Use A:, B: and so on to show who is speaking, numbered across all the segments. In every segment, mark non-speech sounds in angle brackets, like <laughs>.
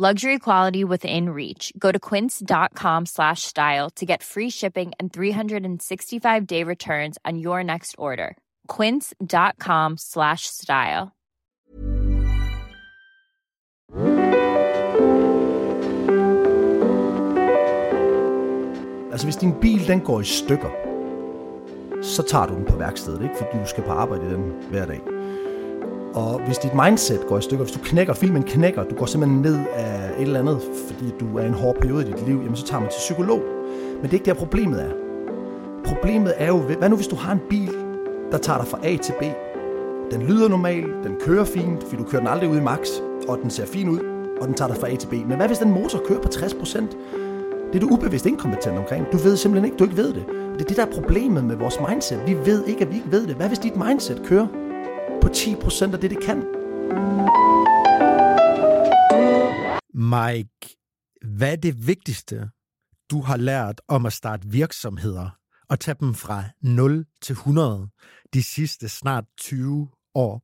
A: Luxury quality within reach. Go to quince.com slash style to get free shipping and 365 day returns on your next order. Quince.com slash style.
B: Altså hvis din bil den går i stykker, så tager du den på værkstedet, ikke? fordi du skal på arbejde den hver dag. Og hvis dit mindset går i stykker, hvis du knækker, filmen knækker, du går simpelthen ned af et eller andet, fordi du er i en hård periode i dit liv, jamen så tager man til psykolog. Men det er ikke der problemet er. Problemet er jo, hvad nu hvis du har en bil, der tager dig fra A til B? Den lyder normal, den kører fint, fordi du kører den aldrig ud i max, og den ser fin ud, og den tager dig fra A til B. Men hvad hvis den motor kører på 60%? Det er du ubevidst inkompetent omkring. Du ved simpelthen ikke, du ikke ved det. Det er det, der er problemet med vores mindset. Vi ved ikke, at vi ikke ved det. Hvad hvis dit mindset kører på 10% af det, det kan?
C: Mike, hvad er det vigtigste, du har lært om at starte virksomheder og tage dem fra 0 til 100 de sidste snart 20 år?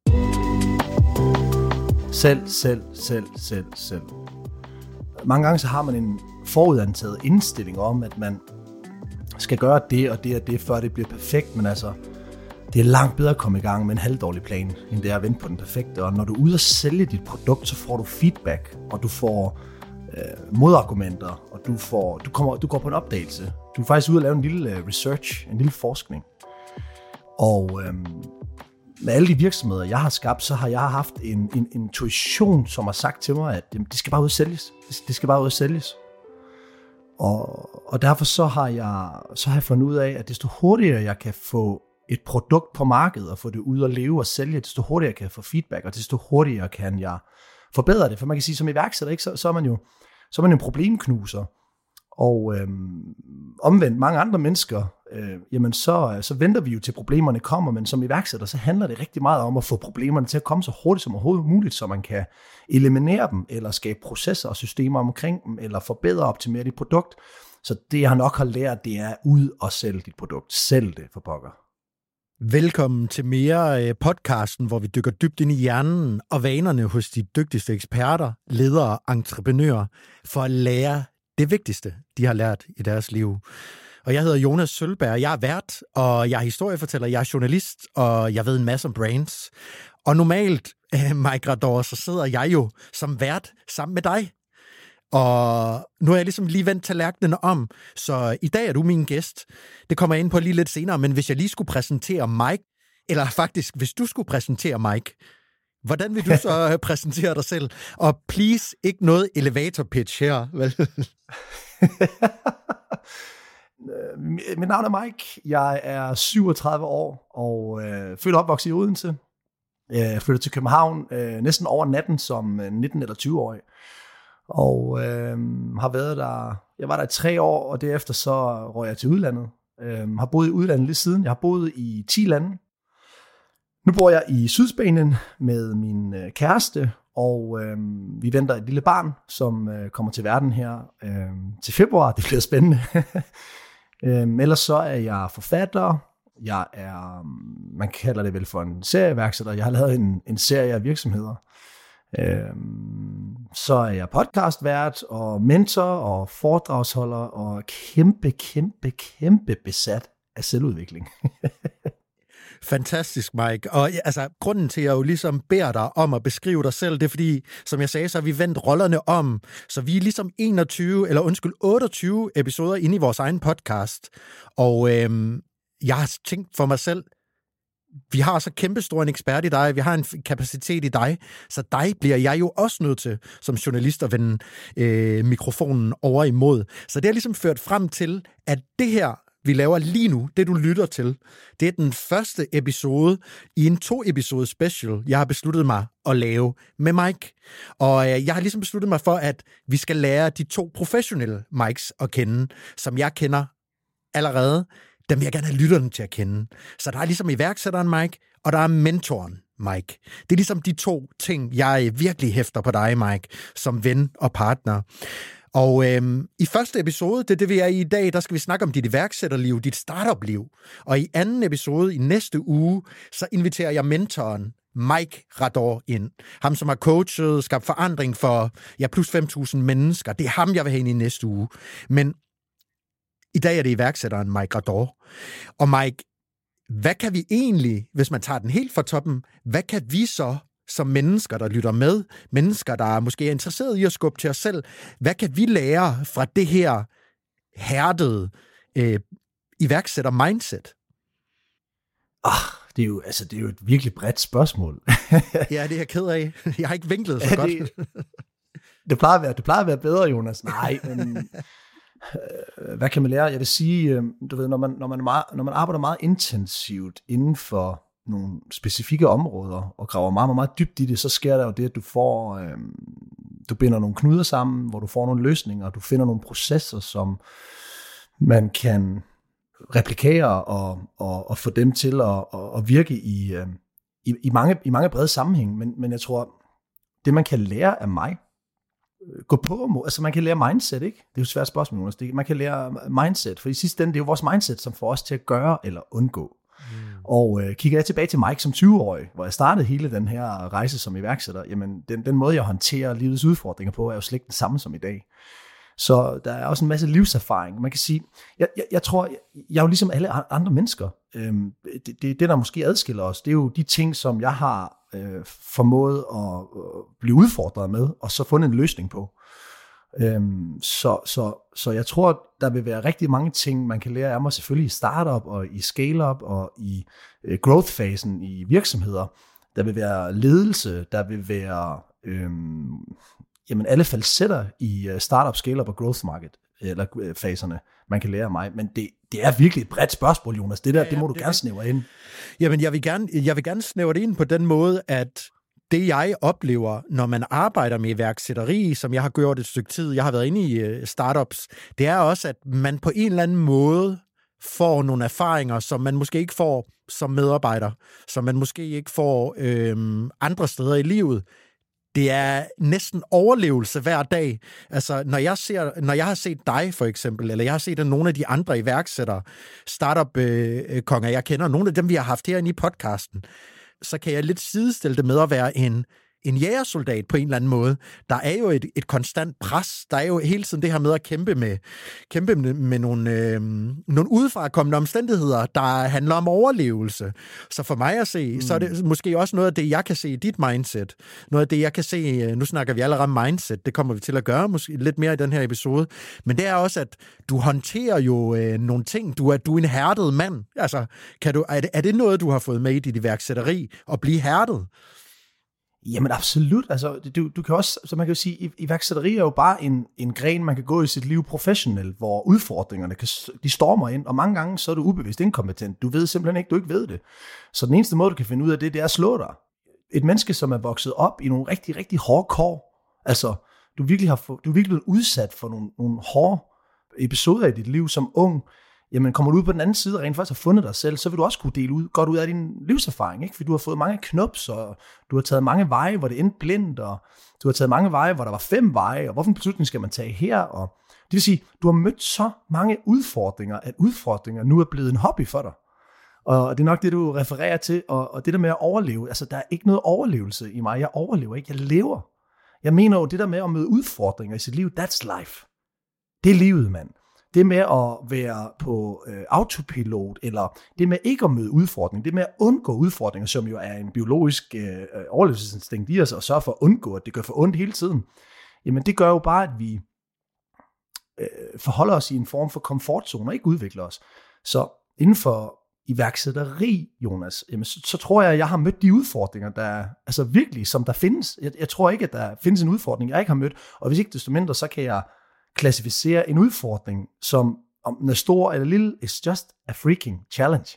B: Selv, selv, selv, selv, selv. Mange gange så har man en forudantaget indstilling om, at man skal gøre det og det og det, før det bliver perfekt, men altså, det er langt bedre at komme i gang med en halvdårlig plan, end det er at vente på den perfekte. Og når du er ude og sælge dit produkt, så får du feedback, og du får øh, modargumenter, og du, får, du, kommer, du går på en opdagelse. Du er faktisk ude og lave en lille øh, research, en lille forskning. Og øh, med alle de virksomheder, jeg har skabt, så har jeg haft en, en intuition, som har sagt til mig, at jamen, det skal bare ud og sælges. Det skal bare ud og sælges. Og, og derfor så har, jeg, så har jeg fundet ud af, at desto hurtigere jeg kan få et produkt på markedet og få det ud og leve og sælge, desto hurtigere kan jeg få feedback, og desto hurtigere kan jeg forbedre det. For man kan sige, som iværksætter, ikke, så, så, er man jo så er man en problemknuser. Og øhm, omvendt mange andre mennesker, øh, jamen så, så venter vi jo til problemerne kommer, men som iværksætter, så handler det rigtig meget om at få problemerne til at komme så hurtigt som overhovedet muligt, så man kan eliminere dem, eller skabe processer og systemer omkring dem, eller forbedre og optimere dit produkt. Så det jeg nok har lært, det er ud og sælge dit produkt. Sælg det for pokker.
C: Velkommen til mere øh, podcasten, hvor vi dykker dybt ind i hjernen og vanerne hos de dygtigste eksperter, ledere og entreprenører, for at lære det vigtigste, de har lært i deres liv. Og jeg hedder Jonas Sølberg, jeg er vært, og jeg er historiefortæller, jeg er journalist, og jeg ved en masse om brands. Og normalt, øh, Mike Rador, så sidder jeg jo som vært sammen med dig. Og nu har jeg ligesom lige vendt tallerkenen om, så i dag er du min gæst. Det kommer jeg ind på lige lidt senere, men hvis jeg lige skulle præsentere Mike, eller faktisk, hvis du skulle præsentere Mike, hvordan vil du så <laughs> præsentere dig selv? Og please, ikke noget elevator pitch her, vel? <laughs>
B: Mit navn er Mike. Jeg er 37 år og øh, født og opvokset i Odense. Jeg flyttede til København øh, næsten over natten som 19 eller 20-årig. Og øh, har været der, jeg var der i tre år, og derefter så røg jeg til udlandet. Øh, har boet i udlandet lige siden. Jeg har boet i 10 lande. Nu bor jeg i Sydspanien med min øh, kæreste, og øh, vi venter et lille barn, som øh, kommer til verden her øh, til februar. Det bliver spændende. <laughs> øh, ellers så er jeg forfatter. Jeg er, man kalder det vel for en serieværksætter. Jeg har lavet en, en serie af virksomheder. Øh, så er jeg podcastvært og mentor og foredragsholder og kæmpe, kæmpe, kæmpe besat af selvudvikling. <laughs>
C: Fantastisk, Mike. Og altså, grunden til, at jeg jo ligesom beder dig om at beskrive dig selv, det er fordi, som jeg sagde, så har vi vendt rollerne om. Så vi er ligesom 21, eller undskyld, 28 episoder inde i vores egen podcast. Og øhm, jeg har tænkt for mig selv, vi har så kæmpestor en ekspert i dig, vi har en kapacitet i dig, så dig bliver jeg jo også nødt til som journalist at vende øh, mikrofonen over imod. Så det har ligesom ført frem til, at det her, vi laver lige nu, det du lytter til, det er den første episode i en to-episode special, jeg har besluttet mig at lave med Mike. Og øh, jeg har ligesom besluttet mig for, at vi skal lære de to professionelle Mikes at kende, som jeg kender allerede dem vil jeg gerne have lytterne til at kende. Så der er ligesom iværksætteren Mike, og der er mentoren Mike. Det er ligesom de to ting, jeg virkelig hæfter på dig, Mike, som ven og partner. Og øhm, i første episode, det det vi er i i dag, der skal vi snakke om dit iværksætterliv, dit startup-liv. Og i anden episode, i næste uge, så inviterer jeg mentoren Mike Rador ind. Ham, som har coachet, skabt forandring for ja, plus 5.000 mennesker. Det er ham, jeg vil have ind i næste uge. Men i dag er det iværksætteren Mike Rador. Og Mike, hvad kan vi egentlig, hvis man tager den helt fra toppen, hvad kan vi så som mennesker, der lytter med, mennesker, der er måske er interesseret i at skubbe til os selv, hvad kan vi lære fra det her hærdede øh, iværksætter-mindset?
B: Ah, det er, jo, altså, det er jo et virkelig bredt spørgsmål. <laughs>
C: ja, det er jeg ked af. Jeg har ikke vinklet så ja, godt.
B: Det, det, plejer at være, det plejer at være bedre, Jonas. Nej, men <laughs> Øh, hvad kan man lære? Jeg vil sige, øh, du ved, når man, når, man meget, når man arbejder meget intensivt inden for nogle specifikke områder, og graver meget, meget, meget dybt i det, så sker der jo det, at du får, øh, du binder nogle knuder sammen, hvor du får nogle løsninger, du finder nogle processer, som man kan replikere og, og, og få dem til at, at, at virke i, øh, i, i, mange, i mange brede sammenhæng. Men, men jeg tror, det man kan lære af mig, gå på, altså man kan lære mindset, ikke? Det er jo et svært spørgsmål, Jonas. Man kan lære mindset, for i sidste ende, det er jo vores mindset, som får os til at gøre eller undgå. Mm. Og øh, kigger jeg tilbage til Mike som 20-årig, hvor jeg startede hele den her rejse som iværksætter, jamen den, den måde, jeg håndterer livets udfordringer på, er jo slet ikke den samme som i dag. Så der er også en masse livserfaring. Man kan sige, jeg, jeg, jeg tror, jeg, jeg er jo ligesom alle andre mennesker. Øhm, det, det, det, der måske adskiller os, det er jo de ting, som jeg har øh, formået at øh, blive udfordret med, og så fundet en løsning på. Øhm, så, så, så jeg tror, der vil være rigtig mange ting, man kan lære af mig, selvfølgelig i startup og i scale-up og i øh, growth-fasen i virksomheder. Der vil være ledelse, der vil være øhm, jamen alle falsetter i øh, startup, scale-up og growth market, eller øh, faserne, man kan lære af mig. Men det, det er virkelig et bredt spørgsmål, Jonas. Det der, ja, ja, det må du det gerne snævre ind.
C: Jamen, jeg vil, gerne, jeg vil gerne snævre det ind på den måde, at det jeg oplever, når man arbejder med iværksætteri, som jeg har gjort et stykke tid, jeg har været inde i øh, startups, det er også, at man på en eller anden måde får nogle erfaringer, som man måske ikke får som medarbejder, som man måske ikke får øh, andre steder i livet det er næsten overlevelse hver dag. Altså, når jeg, ser, når jeg har set dig, for eksempel, eller jeg har set nogle af de andre iværksættere, startup-konger, øh, øh, jeg kender, nogle af dem, vi har haft herinde i podcasten, så kan jeg lidt sidestille det med at være en en jægersoldat på en eller anden måde. Der er jo et, et konstant pres. Der er jo hele tiden det her med at kæmpe med, kæmpe med, med nogle, øh, nogle udefrakommende omstændigheder, der handler om overlevelse. Så for mig at se, mm. så er det mm. måske også noget af det, jeg kan se i dit mindset. Noget af det, jeg kan se, øh, nu snakker vi allerede om mindset, det kommer vi til at gøre måske lidt mere i den her episode, men det er også, at du håndterer jo øh, nogle ting. Du er, du er en hærdet mand. Altså, kan du, er, det, er det noget, du har fået med i dit iværksætteri, at blive hærdet?
B: Jamen absolut. Altså, du, du kan også, så man kan jo sige, iværksætteri er jo bare en, en gren, man kan gå i sit liv professionelt, hvor udfordringerne, kan, de stormer ind, og mange gange så er du ubevidst inkompetent. Du ved simpelthen ikke, du ikke ved det. Så den eneste måde, du kan finde ud af det, det er at slå dig. Et menneske, som er vokset op i nogle rigtig, rigtig hårde kår, altså, du virkelig har du er virkelig blevet udsat for nogle, nogle hårde episoder i dit liv som ung, jamen kommer du ud på den anden side og rent faktisk har fundet dig selv, så vil du også kunne dele ud, godt ud af din livserfaring, ikke? fordi du har fået mange knops, og du har taget mange veje, hvor det endte blindt, og du har taget mange veje, hvor der var fem veje, og hvorfor en beslutning skal man tage her, og det vil sige, du har mødt så mange udfordringer, at udfordringer nu er blevet en hobby for dig. Og det er nok det, du refererer til, og, og det der med at overleve, altså der er ikke noget overlevelse i mig, jeg overlever ikke, jeg lever. Jeg mener jo, det der med at møde udfordringer i sit liv, that's life. Det er livet, mand det med at være på øh, autopilot, eller det med ikke at møde udfordringer, det med at undgå udfordringer, som jo er en biologisk øh, øh, overlevelsesinstinkt i os, og sørge for at undgå, at det gør for ondt hele tiden, jamen det gør jo bare, at vi øh, forholder os i en form for komfortzone og ikke udvikler os. Så inden for iværksætteri, Jonas, jamen så, så tror jeg, at jeg har mødt de udfordringer, der altså virkelig, som der findes. Jeg, jeg tror ikke, at der findes en udfordring, jeg ikke har mødt, og hvis ikke desto mindre, så kan jeg klassificere en udfordring som, om den er stor eller lille, it's just a freaking challenge.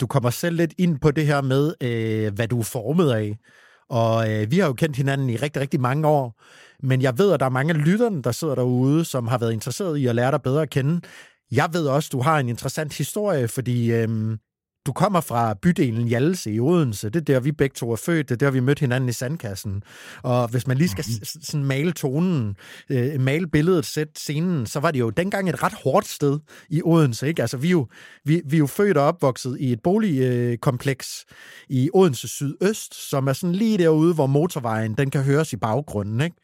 C: Du kommer selv lidt ind på det her med, øh, hvad du er formet af. Og øh, vi har jo kendt hinanden i rigtig, rigtig mange år. Men jeg ved, at der er mange af lytterne, der sidder derude, som har været interesseret i at lære dig bedre at kende. Jeg ved også, du har en interessant historie, fordi øh, du kommer fra bydelen Hjallese i Odense. Det er der, vi begge to er født. Det er der, vi mødte hinanden i sandkassen. Og hvis man lige skal sådan male tonen, øh, male billedet, sætte scenen, så var det jo dengang et ret hårdt sted i Odense. Ikke? Altså, vi, er jo, vi, vi er jo født og opvokset i et boligkompleks i Odense Sydøst, som er sådan lige derude, hvor motorvejen den kan høres i baggrunden. Ikke?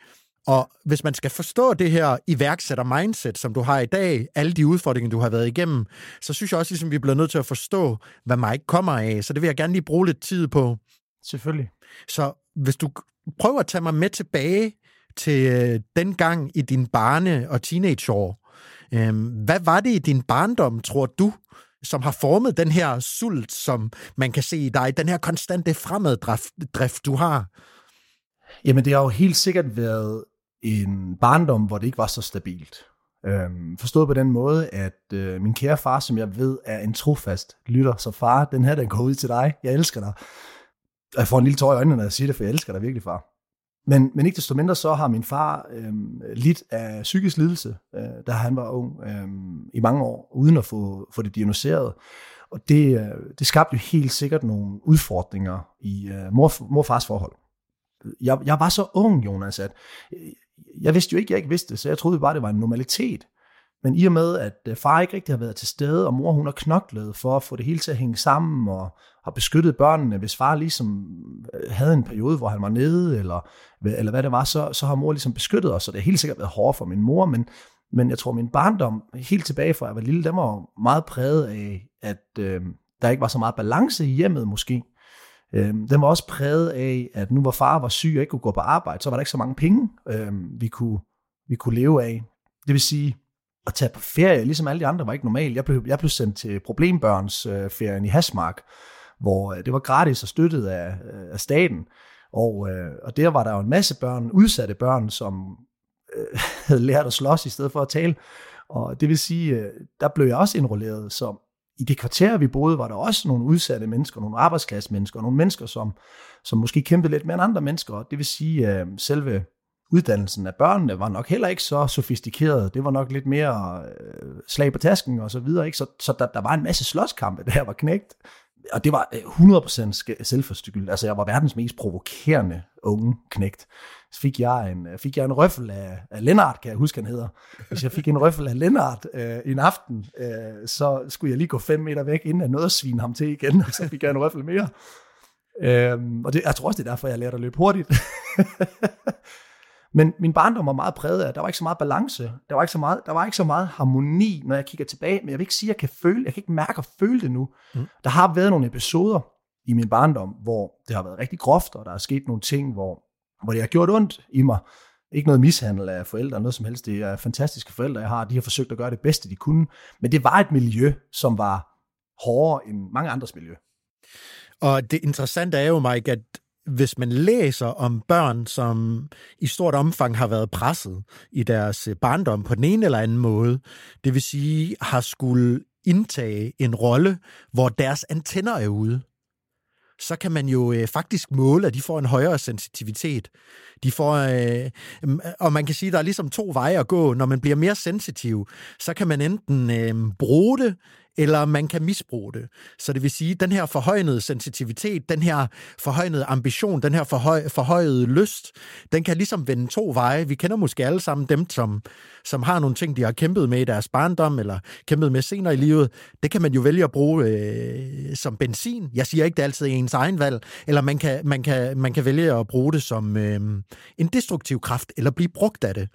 C: Og hvis man skal forstå det her iværksætter-mindset, som du har i dag, alle de udfordringer, du har været igennem, så synes jeg også, ligesom, vi bliver nødt til at forstå, hvad Mike kommer af. Så det vil jeg gerne lige bruge lidt tid på.
B: Selvfølgelig.
C: Så hvis du prøver at tage mig med tilbage til øh, den gang i din barne- og teenageår, øh, hvad var det i din barndom, tror du, som har formet den her sult, som man kan se i dig, den her konstante fremaddrift, du har?
B: Jamen, det har jo helt sikkert været en barndom, hvor det ikke var så stabilt. Øhm, forstået på den måde, at øh, min kære far, som jeg ved er en trofast lytter, så far, den her, den går ud til dig. Jeg elsker dig. Og jeg får en lille tår i øjnene, når jeg siger det, for jeg elsker dig virkelig, far. Men, men ikke desto mindre, så har min far øh, lidt af psykisk lidelse, øh, da han var ung, øh, i mange år, uden at få, få det diagnoseret. Og det, øh, det skabte jo helt sikkert nogle udfordringer i øh, mor, mor fars forhold. Jeg, jeg var så ung, Jonas, at jeg vidste jo ikke, jeg ikke vidste det, så jeg troede bare, det var en normalitet. Men i og med, at øh, far ikke rigtig har været til stede, og mor hun har knoklet for at få det hele til at hænge sammen, og har beskyttet børnene, hvis far ligesom øh, havde en periode, hvor han var nede, eller, eller hvad det var, så, så har mor ligesom beskyttet os, og det har helt sikkert været hårdt for min mor, men, men jeg tror, min barndom, helt tilbage fra jeg var lille, den var meget præget af, at øh, der ikke var så meget balance i hjemmet måske. Øhm, den var også præget af, at nu hvor far var syg og ikke kunne gå på arbejde, så var der ikke så mange penge, øh, vi, kunne, vi kunne leve af. Det vil sige, at tage på ferie, ligesom alle de andre, var ikke normalt. Jeg blev, jeg blev sendt til problembørnsferien øh, i Hasmark, hvor øh, det var gratis og støttet af, øh, af staten. Og, øh, og der var der jo en masse børn, udsatte børn, som øh, <laughs> havde lært at slås i stedet for at tale. Og det vil sige, øh, der blev jeg også indrulleret. som i det kvarter, vi boede, var der også nogle udsatte mennesker, nogle arbejdsklassemennesker, nogle mennesker, som, som måske kæmpede lidt mere end andre mennesker. Og det vil sige, at øh, selve uddannelsen af børnene var nok heller ikke så sofistikeret. Det var nok lidt mere øh, slag på tasken og så videre. Ikke? Så, så der, der var en masse slåskampe, <laughs> der var knægt. Og det var 100% øh. Altså, jeg var verdens mest provokerende unge knægt så fik jeg en, fik jeg en røffel af, af Lennart, kan jeg huske, han hedder. Hvis jeg fik en røffel af Lennart øh, en aften, øh, så skulle jeg lige gå fem meter væk, inden jeg nåede at svine ham til igen, og så fik jeg en røffel mere. Øh, og det, jeg tror også, det er derfor, jeg lærte at løbe hurtigt. Men min barndom var meget præget af, der var ikke så meget balance, der var ikke så meget, der var ikke så meget harmoni, når jeg kigger tilbage, men jeg vil ikke sige, at jeg kan føle, jeg kan ikke mærke og føle det nu. Mm. Der har været nogle episoder i min barndom, hvor det har været rigtig groft, og der er sket nogle ting, hvor hvor det har gjort ondt i mig. Ikke noget mishandel af forældre, noget som helst. Det er fantastiske forældre, jeg har. De har forsøgt at gøre det bedste, de kunne. Men det var et miljø, som var hårdere end mange andres miljø.
C: Og det interessante er jo, Mike, at hvis man læser om børn, som i stort omfang har været presset i deres øh, barndom på den ene eller anden måde, det vil sige har skulle indtage en rolle, hvor deres antenner er ude så kan man jo øh, faktisk måle, at de får en højere sensitivitet. De får, øh, og man kan sige, at der er ligesom to veje at gå. Når man bliver mere sensitiv, så kan man enten øh, bruge det, eller man kan misbruge det. Så det vil sige, at den her forhøjede sensitivitet, den her forhøjede ambition, den her forhøj, forhøjede lyst, den kan ligesom vende to veje. Vi kender måske alle sammen dem, som, som har nogle ting, de har kæmpet med i deres barndom, eller kæmpet med senere i livet. Det kan man jo vælge at bruge øh, som benzin. Jeg siger ikke, det er altid ens egen valg. Eller man kan, man kan, man kan vælge at bruge det som øh, en destruktiv kraft, eller blive brugt af det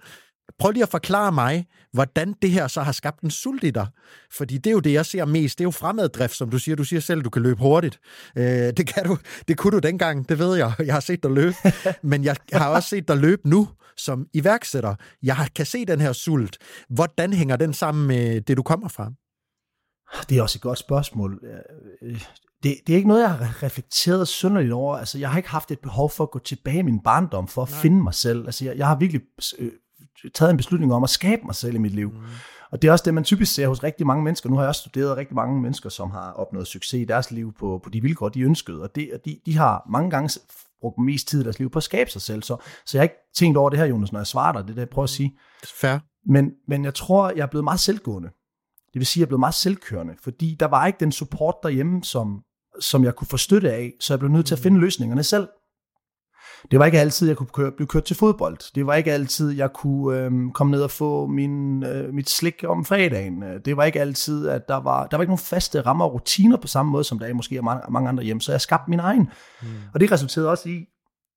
C: prøv lige at forklare mig, hvordan det her så har skabt en sult i dig. Fordi det er jo det, jeg ser mest. Det er jo fremaddrift, som du siger. Du siger selv, du kan løbe hurtigt. Øh, det, kan du, det kunne du dengang, det ved jeg. Jeg har set dig løbe. <laughs> Men jeg har også set dig løbe nu som iværksætter. Jeg kan se den her sult. Hvordan hænger den sammen med det, du kommer fra?
B: Det er også et godt spørgsmål. Øh, det, det er ikke noget, jeg har reflekteret synderligt over. Altså, jeg har ikke haft et behov for at gå tilbage i min barndom for at Nej. finde mig selv. Altså, jeg, jeg har virkelig øh, taget en beslutning om at skabe mig selv i mit liv. Mm. Og det er også det, man typisk ser hos rigtig mange mennesker. Nu har jeg også studeret rigtig mange mennesker, som har opnået succes i deres liv på, på de vilkår, de ønskede. Og, det, de, de har mange gange brugt mest tid i deres liv på at skabe sig selv. Så, så jeg har ikke tænkt over det her, Jonas, når jeg svarer dig. Det er det, jeg prøver at sige.
C: Fair.
B: Men, men jeg tror, jeg er blevet meget selvgående. Det vil sige, at jeg er blevet meget selvkørende, fordi der var ikke den support derhjemme, som, som jeg kunne få støtte af, så jeg blev nødt til at finde løsningerne selv. Det var ikke altid, jeg kunne køre, blive kørt til fodbold. Det var ikke altid, jeg kunne øhm, komme ned og få min, øh, mit slik om fredagen. Det var ikke altid, at der var, der var ikke nogen faste rammer og rutiner på samme måde, som der er måske er mange, mange andre hjem. Så jeg skabte min egen. Mm. Og det resulterede også i,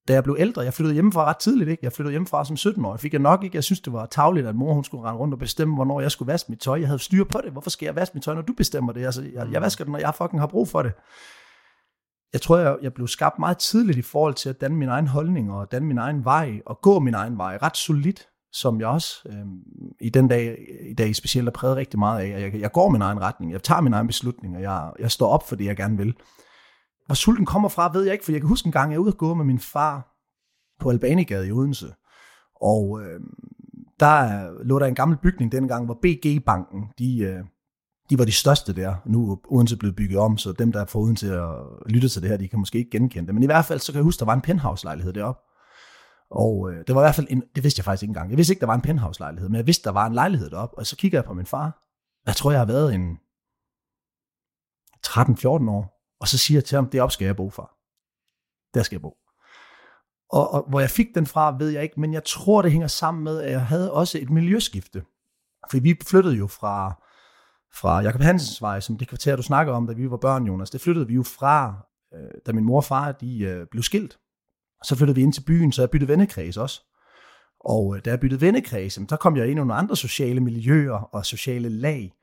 B: da jeg blev ældre, jeg flyttede hjemmefra ret tidligt, ikke? Jeg flyttede hjemmefra som 17 år. Jeg fik jeg nok ikke, jeg synes det var tavligt, at mor hun skulle rende rundt og bestemme, hvornår jeg skulle vaske mit tøj. Jeg havde styr på det. Hvorfor skal jeg vaske mit tøj, når du bestemmer det? Altså, jeg, jeg vasker det, når jeg fucking har brug for det. Jeg tror, jeg, jeg blev skabt meget tidligt i forhold til at danne min egen holdning og danne min egen vej og gå min egen vej ret solidt, som jeg også øh, i den dag, i dag specielt er præget rigtig meget af. Jeg, jeg går min egen retning, jeg tager min egen beslutninger, jeg, jeg står op for det, jeg gerne vil. Hvor sulten kommer fra, ved jeg ikke, for jeg kan huske en gang, jeg er ude og gå med min far på Albanigade i Odense. Og øh, der lå der en gammel bygning dengang, hvor BG-banken, de, øh, de var de største der. Nu er Odense blevet bygget om, så dem, der får Odense at lytte til det her, de kan måske ikke genkende det. Men i hvert fald, så kan jeg huske, der var en penthouse-lejlighed deroppe. Og øh, det var i hvert fald, en, det vidste jeg faktisk ikke engang. Jeg vidste ikke, der var en penthouse-lejlighed, men jeg vidste, der var en lejlighed deroppe. Og så kigger jeg på min far. Jeg tror, jeg har været en 13-14 år. Og så siger jeg til ham, det op skal jeg bo, far. Der skal jeg bo. Og, og hvor jeg fik den fra, ved jeg ikke, men jeg tror, det hænger sammen med, at jeg havde også et miljøskifte. For vi flyttede jo fra, fra Jakob Hansens vej, som det kvarter, du snakker om, da vi var børn, Jonas. Det flyttede vi jo fra, øh, da min mor og far de, øh, blev skilt. Så flyttede vi ind til byen, så jeg byttede vennekreds også. Og øh, da jeg byttede vennekreds, så kom jeg ind i nogle andre sociale miljøer og sociale lag,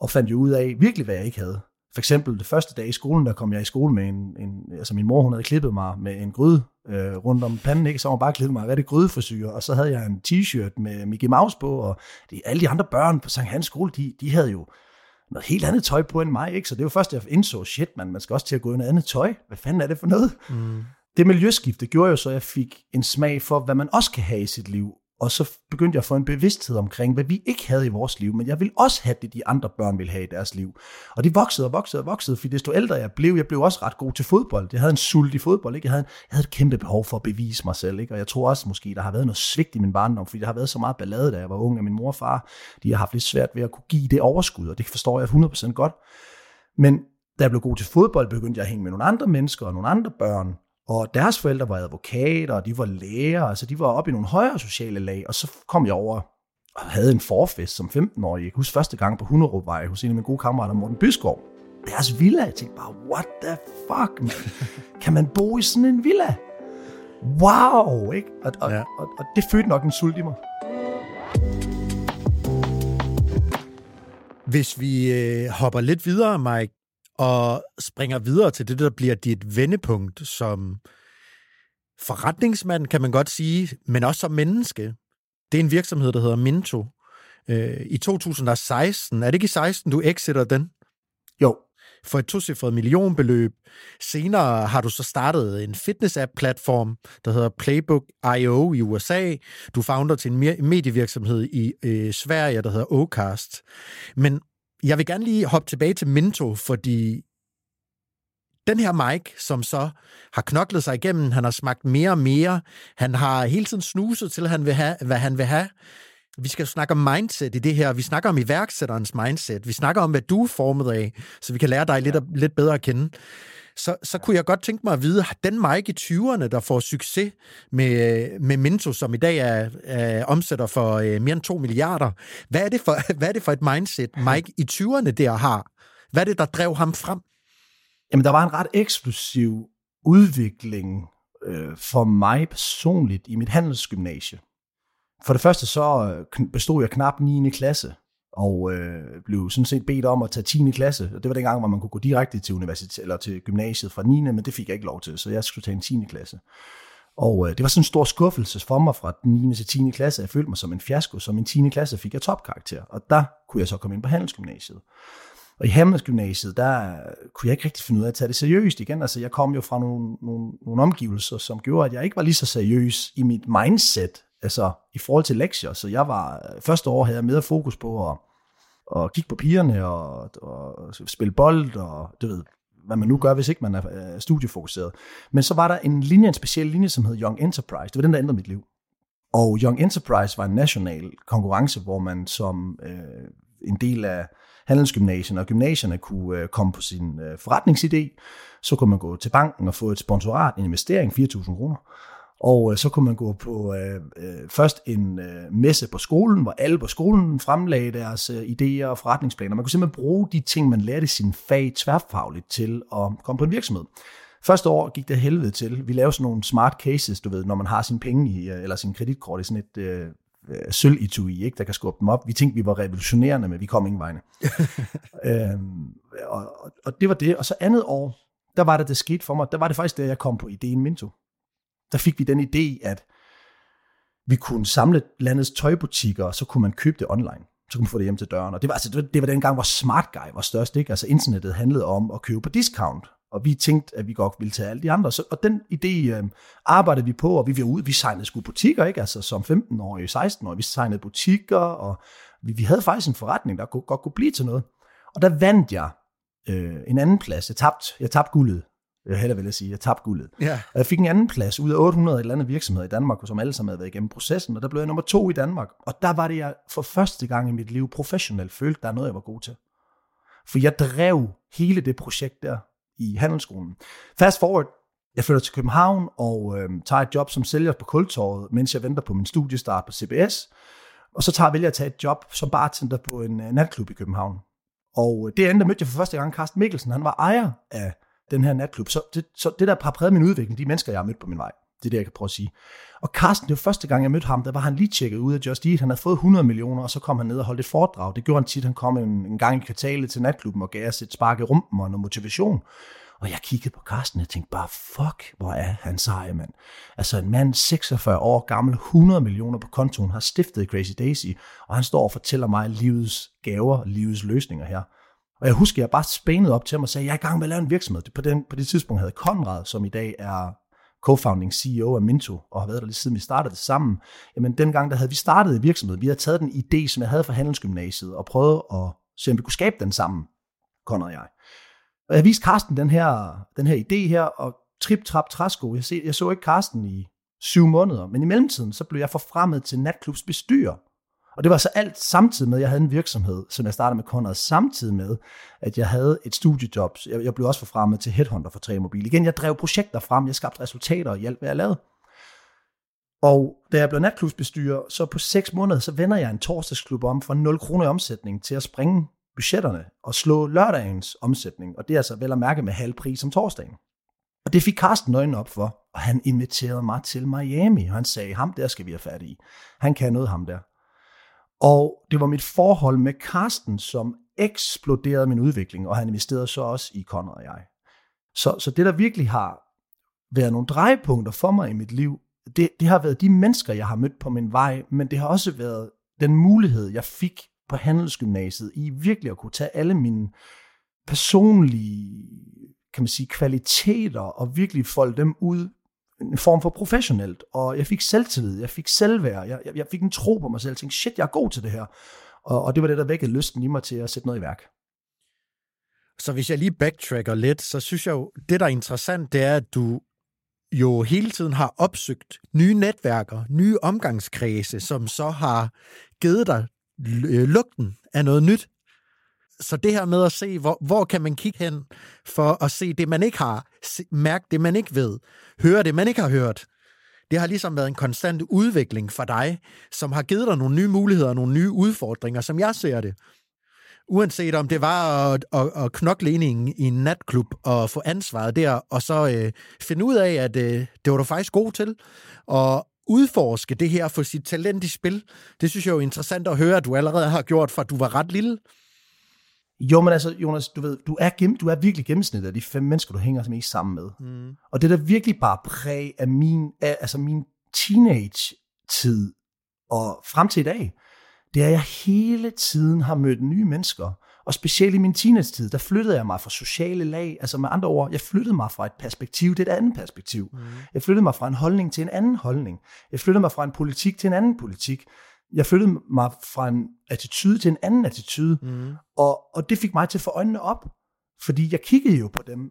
B: og fandt jo ud af virkelig, hvad jeg ikke havde. For eksempel det første dag i skolen, der kom jeg i skole med en, en altså min mor, hun havde klippet mig med en gryde øh, rundt om panden, ikke? så hun bare klippet mig rigtig grydeforsyre, og så havde jeg en t-shirt med Mickey Mouse på, og de, alle de andre børn på Sankt Hans skole, de, de havde jo noget helt andet tøj på end mig, ikke? så det var først, jeg indså, shit man, man skal også til at gå i noget andet tøj. Hvad fanden er det for noget? Mm. Det miljøskifte gjorde jo så, at jeg fik en smag for, hvad man også kan have i sit liv, og så begyndte jeg at få en bevidsthed omkring, hvad vi ikke havde i vores liv, men jeg vil også have det, de andre børn vil have i deres liv. Og det voksede og voksede og voksede, fordi desto ældre jeg blev, jeg blev også ret god til fodbold. Jeg havde en sult i fodbold, ikke? Jeg, havde, jeg havde et kæmpe behov for at bevise mig selv, ikke? og jeg tror også måske, der har været noget svigt i min barndom, fordi der har været så meget ballade, da jeg var ung, og min mor og far, de har haft lidt svært ved at kunne give det overskud, og det forstår jeg 100% godt. Men da jeg blev god til fodbold, begyndte jeg at hænge med nogle andre mennesker og nogle andre børn, og deres forældre var advokater, og de var læger, altså de var oppe i nogle højere sociale lag, og så kom jeg over og havde en forfest som 15-årig. Jeg kan huske første gang på Hunderupvej hos en af mine gode kammerater, Morten Byskov. Deres villa, jeg tænkte bare, what the fuck, man? <laughs> Kan man bo i sådan en villa? Wow, ikke? Og, og, ja. og, og det fødte nok en sult i mig.
C: Hvis vi øh, hopper lidt videre, Mike, og springer videre til det, der bliver dit vendepunkt som forretningsmand, kan man godt sige, men også som menneske. Det er en virksomhed, der hedder Minto. Øh, I 2016, er det ikke i 16, du exiter den?
B: Jo.
C: For et tocifret millionbeløb. Senere har du så startet en fitness-app-platform, der hedder Playbook.io i USA. Du founder til en medievirksomhed i øh, Sverige, der hedder Ocast. Men jeg vil gerne lige hoppe tilbage til Minto, fordi den her Mike, som så har knoklet sig igennem, han har smagt mere og mere, han har hele tiden snuset til, han vil have, hvad han vil have. Vi skal snakke om mindset i det her. Vi snakker om iværksætterens mindset. Vi snakker om, hvad du er formet af, så vi kan lære dig lidt, lidt bedre at kende så, så kunne jeg godt tænke mig at vide, den Mike i 20'erne, der får succes med, med Minto, som i dag er, er omsætter for uh, mere end 2 milliarder, hvad er, det for, <laughs> hvad er det for et mindset, Mike i 20'erne der har? Hvad er det, der drev ham frem?
B: Jamen, der var en ret eksplosiv udvikling øh, for mig personligt i mit handelsgymnasie. for det første så øh, bestod jeg knap 9. klasse, og øh, blev sådan set bedt om at tage 10. klasse. Og det var dengang, hvor man kunne gå direkte til universitet eller til gymnasiet fra 9. Men det fik jeg ikke lov til, så jeg skulle tage en 10. klasse. Og øh, det var sådan en stor skuffelse for mig fra den 9. til 10. klasse. Jeg følte mig som en fiasko, så min 10. klasse fik jeg topkarakter. Og der kunne jeg så komme ind på handelsgymnasiet. Og i handelsgymnasiet, der øh, kunne jeg ikke rigtig finde ud af at tage det seriøst igen. Altså, jeg kom jo fra nogle, nogle, nogle omgivelser, som gjorde, at jeg ikke var lige så seriøs i mit mindset, altså i forhold til lektier. Så jeg var, øh, første år havde jeg mere fokus på at, at kigge på pigerne og, og spille bold og du ved, hvad man nu gør, hvis ikke man er øh, studiefokuseret. Men så var der en linje, en speciel linje, som hed Young Enterprise. Det var den, der ændrede mit liv. Og Young Enterprise var en national konkurrence, hvor man som øh, en del af handelsgymnasierne og gymnasierne kunne øh, komme på sin øh, forretningsidé. Så kunne man gå til banken og få et sponsorat, en investering, 4.000 kroner. Og øh, så kunne man gå på øh, øh, først en øh, messe på skolen, hvor alle på skolen fremlagde deres øh, idéer og forretningsplaner. Man kunne simpelthen bruge de ting, man lærte i sin fag tværfagligt til at komme på en virksomhed. Første år gik det helvede til. Vi lavede sådan nogle smart cases, du ved, når man har sine penge i, øh, eller sin kreditkort i sådan et øh, øh sølv i tui, ikke, der kan skubbe dem op. Vi tænkte, vi var revolutionerende, men vi kom ingen vegne. <laughs> øhm, og, og, og, det var det. Og så andet år, der var det, det skete for mig. Der var det faktisk, da jeg kom på ideen Minto der fik vi den idé, at vi kunne samle landets tøjbutikker, og så kunne man købe det online. Så kunne man få det hjem til døren. Og det var, altså, det var, det var den gang, hvor Smart Guy var størst. Ikke? Altså internettet handlede om at købe på discount. Og vi tænkte, at vi godt ville tage alle de andre. Så, og den idé øh, arbejdede vi på, og vi var ud. Vi signede sgu butikker, ikke? Altså som 15-årige, 16-årige. Vi signede butikker, og vi, vi havde faktisk en forretning, der kunne, godt kunne blive til noget. Og der vandt jeg øh, en anden plads. Jeg tabte, jeg tabte guldet jeg heller vil sige, jeg tabte guldet.
C: Ja.
B: Og jeg fik en anden plads ud af 800 eller andet virksomheder i Danmark, som alle sammen havde været igennem processen, og der blev jeg nummer to i Danmark. Og der var det, jeg for første gang i mit liv professionelt følte, der er noget, jeg var god til. For jeg drev hele det projekt der i handelsskolen. Fast forward, jeg flytter til København og øh, tager et job som sælger på Kultorvet, mens jeg venter på min studiestart på CBS. Og så tager jeg vælger at tage et job som bartender på en uh, natklub i København. Og det endte mødte jeg for første gang Carsten Mikkelsen. Han var ejer af den her natklub. Så det, så det der har præget min udvikling, de mennesker, jeg har mødt på min vej. Det er det, jeg kan prøve at sige. Og Carsten, det var første gang, jeg mødte ham, der var han lige tjekket ud af Just Eat. Han havde fået 100 millioner, og så kom han ned og holdt et foredrag. Det gjorde han tit. Han kom en, en gang i kvartalet til natklubben og gav os et spark i rumpen og noget motivation. Og jeg kiggede på Carsten, og tænkte bare, fuck, hvor er han sej, mand. Altså en mand, 46 år gammel, 100 millioner på kontoen, har stiftet Crazy Daisy, og han står og fortæller mig livets gaver, livets løsninger her. Og jeg husker, jeg bare spænede op til ham og sagde, jeg er i gang med at lave en virksomhed. På, den, på det tidspunkt havde Konrad, som i dag er co-founding CEO af Minto, og har været der lige siden vi startede det sammen. Jamen dengang, der havde vi startet en virksomhed. Vi havde taget den idé, som jeg havde fra handelsgymnasiet, og prøvet at se, om vi kunne skabe den sammen, Konrad og jeg. Og jeg viste Karsten den her, den her idé her, og trip, trap, træsko. Jeg, se, jeg så ikke Karsten i syv måneder, men i mellemtiden, så blev jeg forfremmet til natklubs bestyrer. Og det var så alt samtidig med, at jeg havde en virksomhed, som jeg startede med Conrad, samtidig med, at jeg havde et studiejob. Jeg, jeg blev også forfremmet til headhunter for 3 Mobil. Igen, jeg drev projekter frem, jeg skabte resultater og hjalp, hvad jeg lavede. Og da jeg blev natklubsbestyrer, så på 6 måneder, så vender jeg en torsdagsklub om fra 0 kroner i omsætning til at springe budgetterne og slå lørdagens omsætning. Og det er altså vel at mærke med halv pris om torsdagen. Og det fik Carsten øjnene op for, og han inviterede mig til Miami. Og han sagde, ham der skal vi have fat i. Han kan noget, ham der. Og det var mit forhold med Karsten, som eksploderede min udvikling, og han investerede så også i Conrad og jeg. Så, så det, der virkelig har været nogle drejepunkter for mig i mit liv, det, det har været de mennesker, jeg har mødt på min vej, men det har også været den mulighed, jeg fik på handelsgymnasiet, i virkelig at kunne tage alle mine personlige kan man sige, kvaliteter og virkelig folde dem ud en form for professionelt, og jeg fik selvtillid, jeg fik selvværd, jeg, jeg, jeg fik en tro på mig selv, jeg tænkte, shit, jeg er god til det her. Og, og det var det, der vækkede lysten i mig til at sætte noget i værk.
C: Så hvis jeg lige backtracker lidt, så synes jeg jo, det der er interessant, det er, at du jo hele tiden har opsøgt nye netværker, nye omgangskredse, som så har givet dig øh, lugten af noget nyt så det her med at se, hvor, hvor kan man kigge hen for at se det, man ikke har, mærke det, man ikke ved, høre det, man ikke har hørt, det har ligesom været en konstant udvikling for dig, som har givet dig nogle nye muligheder, nogle nye udfordringer, som jeg ser det. Uanset om det var at, at, at knokle ind i en, i en natklub og få ansvaret der, og så øh, finde ud af, at øh, det var du faktisk god til, og, udforske det her, få sit talent i spil. Det synes jeg er jo interessant at høre, at du allerede har gjort, fra du var ret lille.
B: Jo, men altså, Jonas, du ved, du er, gennem, du er virkelig gennemsnittet af de fem mennesker, du hænger mest sammen med. Mm. Og det er da virkelig bare præg af min, af, altså min teenage-tid og frem til i dag, det er, at jeg hele tiden har mødt nye mennesker. Og specielt i min teenage-tid, der flyttede jeg mig fra sociale lag. Altså med andre ord, jeg flyttede mig fra et perspektiv til et andet perspektiv. Mm. Jeg flyttede mig fra en holdning til en anden holdning. Jeg flyttede mig fra en politik til en anden politik. Jeg flyttede mig fra en attitude til en anden attitude. Mm. Og, og det fik mig til at få øjnene op. Fordi jeg kiggede jo på dem,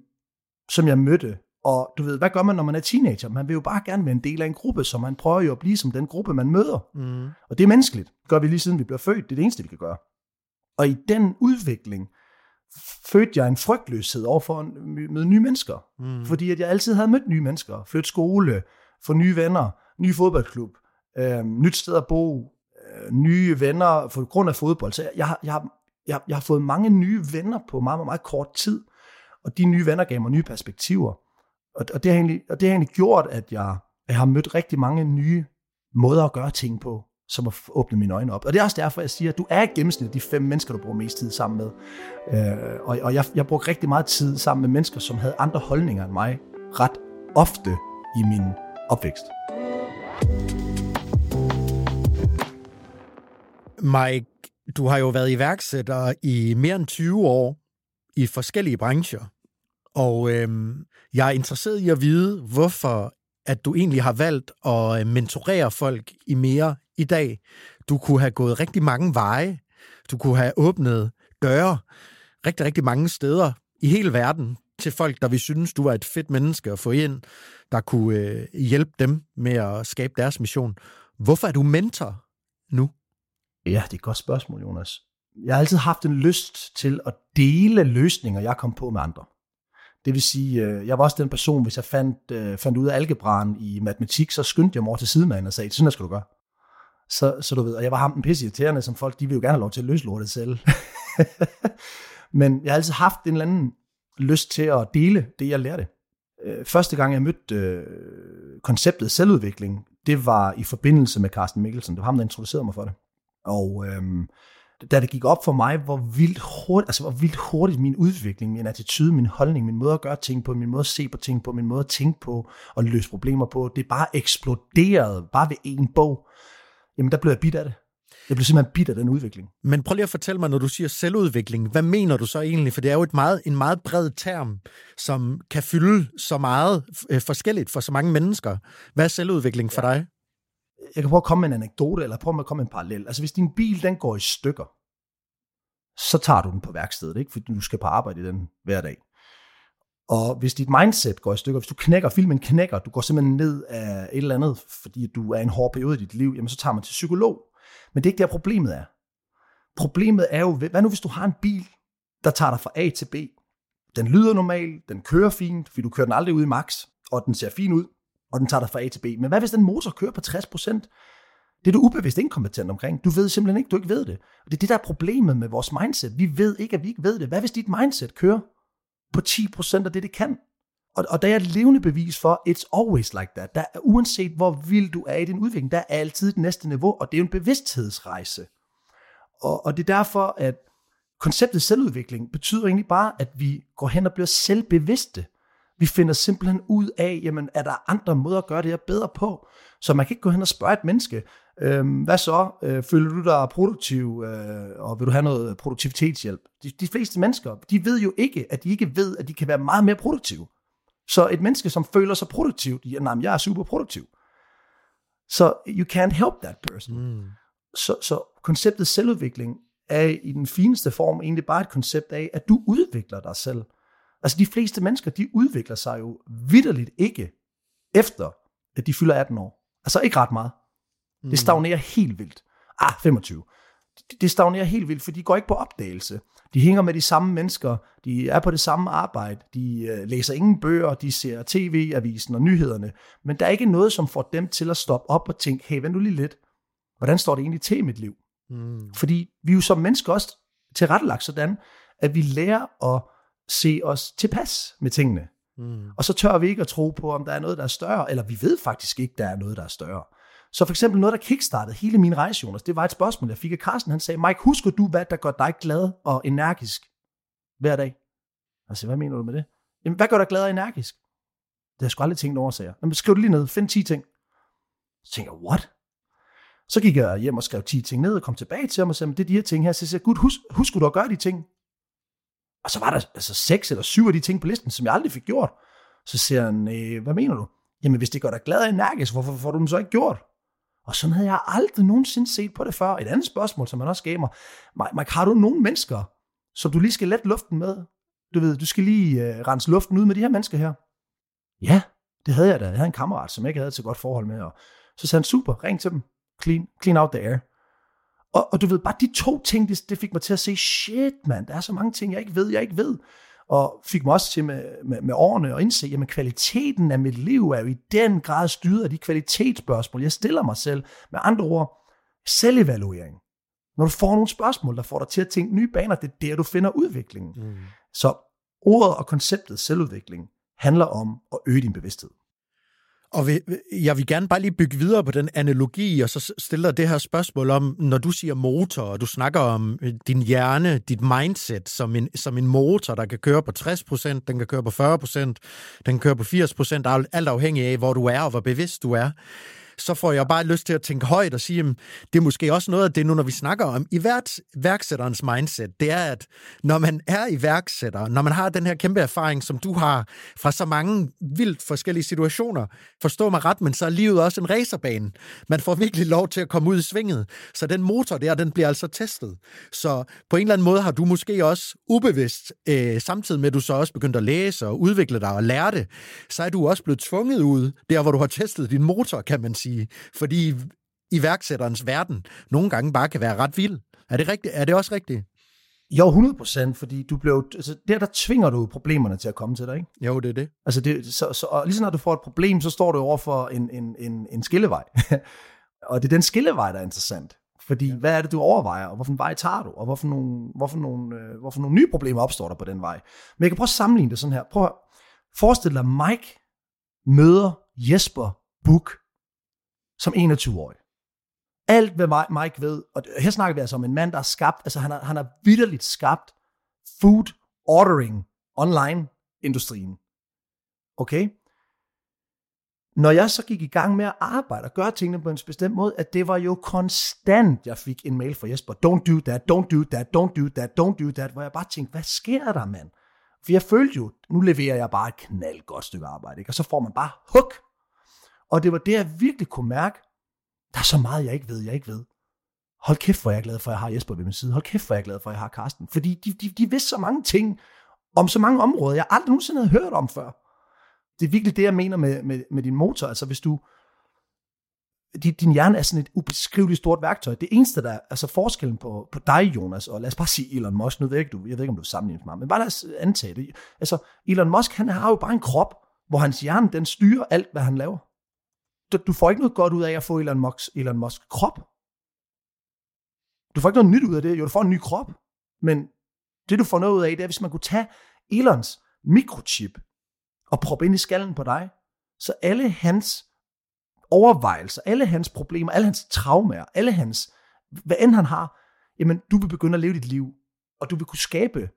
B: som jeg mødte. Og du ved, hvad gør man, når man er teenager? Man vil jo bare gerne være en del af en gruppe, så man prøver jo at blive som den gruppe, man møder. Mm. Og det er menneskeligt. Det gør vi lige siden vi bliver født. Det er det eneste, vi kan gøre. Og i den udvikling fødte jeg en frygtløshed over for at møde nye mennesker. Mm. Fordi at jeg altid havde mødt nye mennesker. Flytte skole, få nye venner, ny fodboldklub, øh, nyt sted at bo, nye venner på grund af fodbold. Så jeg, jeg, jeg, jeg, jeg har fået mange nye venner på meget, meget, meget kort tid. Og de nye venner gav mig nye perspektiver. Og, og, det, har egentlig, og det har egentlig gjort, at jeg, jeg har mødt rigtig mange nye måder at gøre ting på som har åbnet mine øjne op. Og det er også derfor, jeg siger, at du er i gennemsnit de fem mennesker, du bruger mest tid sammen med. Øh, og og jeg, jeg brugte rigtig meget tid sammen med mennesker, som havde andre holdninger end mig, ret ofte i min opvækst.
C: Mike, du har jo været iværksætter i mere end 20 år i forskellige brancher. Og øhm, jeg er interesseret i at vide, hvorfor at du egentlig har valgt at øh, mentorere folk i mere i dag. Du kunne have gået rigtig mange veje. Du kunne have åbnet døre rigtig, rigtig mange steder i hele verden til folk, der vi synes, du var et fedt menneske at få ind, der kunne øh, hjælpe dem med at skabe deres mission. Hvorfor er du mentor nu?
B: Ja, det er et godt spørgsmål, Jonas. Jeg har altid haft en lyst til at dele løsninger, jeg kom på med andre. Det vil sige, øh, jeg var også den person, hvis jeg fandt, øh, fandt ud af algebraen i matematik, så skyndte jeg mig over til sidemanden og sagde, sådan skal du gøre. Så, så du ved, og jeg var ham den pisse irriterende, som folk, de vil jo gerne have lov til at løse lortet selv. <laughs> Men jeg har altid haft en eller anden lyst til at dele det, jeg lærte. Øh, første gang, jeg mødte øh, konceptet selvudvikling, det var i forbindelse med Carsten Mikkelsen. Det var ham, der introducerede mig for det. Og øhm, da det gik op for mig, hvor vildt hurtigt, altså hvor vildt hurtigt min udvikling, min attitude, min holdning, min måde at gøre ting på, min måde at se på ting på, min måde at tænke på og løse problemer på, det bare eksploderede bare ved en bog jamen der blev jeg bit af det. Jeg blev simpelthen bit af den udvikling.
C: Men prøv lige at fortælle mig, når du siger selvudvikling, hvad mener du så egentlig? For det er jo et meget, en meget bred term, som kan fylde så meget øh, forskelligt for så mange mennesker. Hvad er selvudvikling for ja. dig?
B: Jeg kan prøve at komme med en anekdote, eller prøve at komme med en parallel. Altså hvis din bil den går i stykker, så tager du den på værkstedet, ikke? fordi du skal på arbejde i den hver dag. Og hvis dit mindset går i stykker, hvis du knækker, filmen knækker, du går simpelthen ned af et eller andet, fordi du er i en hård periode i dit liv, jamen så tager man til psykolog. Men det er ikke der problemet er. Problemet er jo, hvad nu hvis du har en bil, der tager dig fra A til B? Den lyder normal, den kører fint, fordi du kører den aldrig ud i max, og den ser fin ud, og den tager dig fra A til B. Men hvad hvis den motor kører på 60%? Det er du ubevidst inkompetent omkring. Du ved simpelthen ikke, du ikke ved det. Og det er det, der er problemet med vores mindset. Vi ved ikke, at vi ikke ved det. Hvad hvis dit mindset kører på 10% af det, det kan. Og, og der er et levende bevis for, it's always like that. Der er, uanset hvor vild du er i din udvikling, der er altid det næste niveau, og det er jo en bevidsthedsrejse. Og, og det er derfor, at konceptet selvudvikling betyder egentlig bare, at vi går hen og bliver selvbevidste. Vi finder simpelthen ud af, jamen, er der andre måder at gøre det her bedre på? Så man kan ikke gå hen og spørge et menneske, Øhm, hvad så? Øh, føler du dig produktiv, øh, og vil du have noget produktivitetshjælp? De, de fleste mennesker, de ved jo ikke, at de ikke ved, at de kan være meget mere produktive. Så et menneske, som føler sig produktivt, ja, nej, jeg er super produktiv. Så you can't help that person. Mm. Så, så konceptet selvudvikling er i den fineste form egentlig bare et koncept af, at du udvikler dig selv. Altså de fleste mennesker, de udvikler sig jo vidderligt ikke efter, at de fylder 18 år. Altså ikke ret meget. Det mm. stagnerer helt vildt. Ah, 25. Det stagnerer helt vildt, for de går ikke på opdagelse. De hænger med de samme mennesker, de er på det samme arbejde, de øh, læser ingen bøger, de ser tv-avisen og nyhederne, men der er ikke noget, som får dem til at stoppe op og tænke, hey, vent nu lige lidt, hvordan står det egentlig til i mit liv? Mm. Fordi vi er jo som mennesker også tilrettelagt sådan, at vi lærer at se os tilpas med tingene. Mm. Og så tør vi ikke at tro på, om der er noget, der er større, eller vi ved faktisk ikke, der er noget, der er større. Så for eksempel noget, der kickstartede hele min rejse, Jonas, det var et spørgsmål, jeg fik af Carsten. Han sagde, Mike, husker du, hvad der gør dig glad og energisk hver dag? Jeg sagde, hvad mener du med det? Jamen, hvad gør dig glad og energisk? Det har jeg sgu aldrig tænkt over, sagde jeg. Jamen, skriv det lige ned. Find 10 ting. Så tænkte jeg, what? Så gik jeg hjem og skrev 10 ting ned og kom tilbage til ham og sagde, det er de her ting her. Så jeg gud, husk, husk du at gøre de ting? Og så var der altså seks eller syv af de ting på listen, som jeg aldrig fik gjort. Så siger han, øh, hvad mener du? Jamen, hvis det gør dig glad og energisk, hvorfor får du dem så ikke gjort? Og sådan havde jeg aldrig nogensinde set på det før. Et andet spørgsmål, som man også gav mig. Mike, har du nogle mennesker, som du lige skal lette luften med? Du ved, du skal lige øh, rense luften ud med de her mennesker her. Ja, det havde jeg da. Jeg havde en kammerat, som jeg ikke havde så godt forhold med. Og så sagde han, super, ring til dem. Clean, clean out the air. Og, og du ved, bare de to ting, det, det fik mig til at se, shit mand, der er så mange ting, jeg ikke ved, jeg ikke ved. Og fik mig også til med, med, med årene at indse, jamen kvaliteten af mit liv er jo i den grad styret af de kvalitetsspørgsmål, jeg stiller mig selv. Med andre ord, selvevaluering. Når du får nogle spørgsmål, der får dig til at tænke nye baner, det er der, du finder udviklingen. Mm. Så ordet og konceptet selvudvikling handler om at øge din bevidsthed.
C: Og jeg vil gerne bare lige bygge videre på den analogi, og så stiller det her spørgsmål om, når du siger motor, og du snakker om øh, din hjerne, dit mindset, som en, som en motor, der kan køre på 60%, den kan køre på 40%, den kan køre på 80%, alt afhængig af, hvor du er og hvor bevidst du er så får jeg bare lyst til at tænke højt og sige, at det er måske også noget af det nu, når vi snakker om iværksætterens mindset, det er, at når man er iværksætter, når man har den her kæmpe erfaring, som du har fra så mange vildt forskellige situationer, forstå mig ret, men så er livet også en racerbane. Man får virkelig lov til at komme ud i svinget. Så den motor der, den bliver altså testet. Så på en eller anden måde har du måske også ubevidst, øh, samtidig med at du så også begyndt at læse og udvikle dig og lære det, så er du også blevet tvunget ud, der hvor du har testet din motor, kan man sige. Fordi iværksætterens verden nogle gange bare kan være ret vild. Er det, rigtigt? er det også rigtigt?
B: Jo, 100 procent, fordi du blev, altså der, der tvinger du problemerne til at komme til dig, ikke?
C: Jo, det er det.
B: Altså det, så, så, og lige så når du får et problem, så står du over for en, en, en, en skillevej. <laughs> og det er den skillevej, der er interessant. Fordi ja. hvad er det, du overvejer, og hvilken vej tager du, og hvorfor nogle, hvorfor, nogle, øh, hvorfor nogle nye problemer opstår der på den vej. Men jeg kan prøve at sammenligne det sådan her. Prøv at forestille dig, Mike møder Jesper Buk som 21-årig. Alt, hvad Mike ved, og her snakker vi altså om en mand, der har skabt, altså han har, han har vidderligt skabt food ordering online industrien. Okay? Når jeg så gik i gang med at arbejde og gøre tingene på en bestemt måde, at det var jo konstant, jeg fik en mail fra Jesper, don't do that, don't do that, don't do that, don't do that, hvor jeg bare tænkte, hvad sker der, mand? For jeg følte jo, nu leverer jeg bare et knaldgodt stykke arbejde, ikke? og så får man bare hook og det var det, jeg virkelig kunne mærke. Der er så meget, jeg ikke ved, jeg ikke ved. Hold kæft, hvor jeg er glad for, at jeg har Jesper ved min side. Hold kæft, hvor jeg er glad for, at jeg har Karsten. Fordi de, de, de vidste så mange ting om så mange områder, jeg aldrig nogensinde havde hørt om før. Det er virkelig det, jeg mener med, med, med din motor. Altså hvis du, din, din hjerne er sådan et ubeskriveligt stort værktøj. Det eneste, der er altså forskellen på, på dig, Jonas, og lad os bare sige Elon Musk, nu ved jeg ikke, du, jeg ved ikke om du sammenligner med mig, men bare lad os antage det. Altså, Elon Musk, han har jo bare en krop, hvor hans hjerne, den styrer alt, hvad han laver du får ikke noget godt ud af at få Elon Musk, Elon Musk krop. Du får ikke noget nyt ud af det. Jo, du får en ny krop. Men det, du får noget ud af, det er, hvis man kunne tage Elons mikrochip og proppe ind i skallen på dig, så alle hans overvejelser, alle hans problemer, alle hans traumer, alle hans, hvad end han har, jamen, du vil begynde at leve dit liv, og du vil kunne skabe,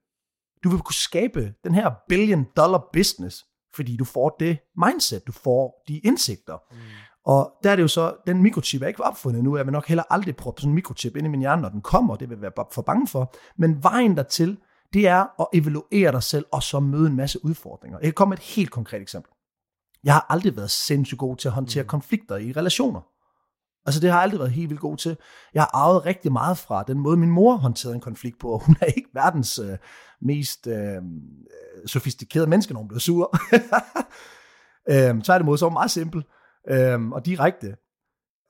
B: du vil kunne skabe den her billion dollar business, fordi du får det mindset, du får de indsigter. Mm. Og der er det jo så, den mikrochip er ikke opfundet nu, jeg vil nok heller aldrig proppe sådan en mikrochip ind i min hjerne, når den kommer, det vil jeg være for bange for. Men vejen dertil, det er at evaluere dig selv, og så møde en masse udfordringer. Jeg kan komme med et helt konkret eksempel. Jeg har aldrig været sindssygt god til at håndtere mm. konflikter i relationer. Altså det har jeg aldrig været helt vildt god til. Jeg har arvet rigtig meget fra den måde, min mor håndterede en konflikt på, og hun er ikke verdens øh, mest øh, sofistikerede menneske, når hun bliver sur. <laughs> øh, tværtimod, så var meget simpel øh, og direkte.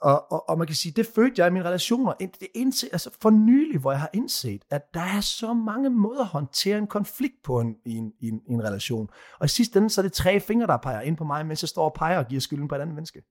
B: Og, og, og man kan sige, det følte jeg i mine relationer, det indse, altså for nylig, hvor jeg har indset, at der er så mange måder at håndtere en konflikt på en, i, en, i, en, i en relation. Og i sidste ende, så er det tre fingre, der peger ind på mig, mens jeg står og peger og giver skylden på et andet menneske.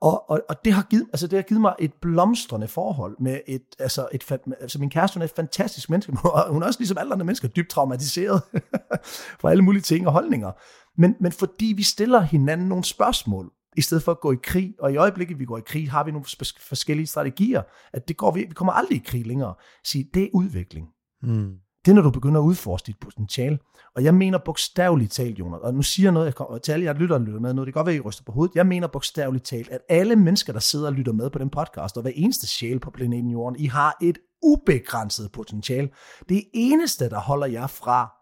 B: Og, og, og det, har givet, altså det har givet mig et blomstrende forhold med et, altså, et, altså min kæreste, hun er et fantastisk menneske, <laughs> hun er også ligesom alle andre mennesker dybt traumatiseret <laughs> for alle mulige ting og holdninger. Men, men fordi vi stiller hinanden nogle spørgsmål, i stedet for at gå i krig. Og i øjeblikket, vi går i krig, har vi nogle forskellige strategier, at det går vi, vi kommer aldrig i krig længere. Sige, det er udvikling. Mm. Det er, når du begynder at udforske dit potentiale. Og jeg mener bogstaveligt talt, Jonas, og nu siger jeg noget, jeg kommer til alle jer lytter lytter med, noget det kan godt være, I ryster på hovedet. Jeg mener bogstaveligt talt, at alle mennesker, der sidder og lytter med på den podcast, og hver eneste sjæl på planeten Jorden, I har et ubegrænset potentiale. Det eneste, der holder jer fra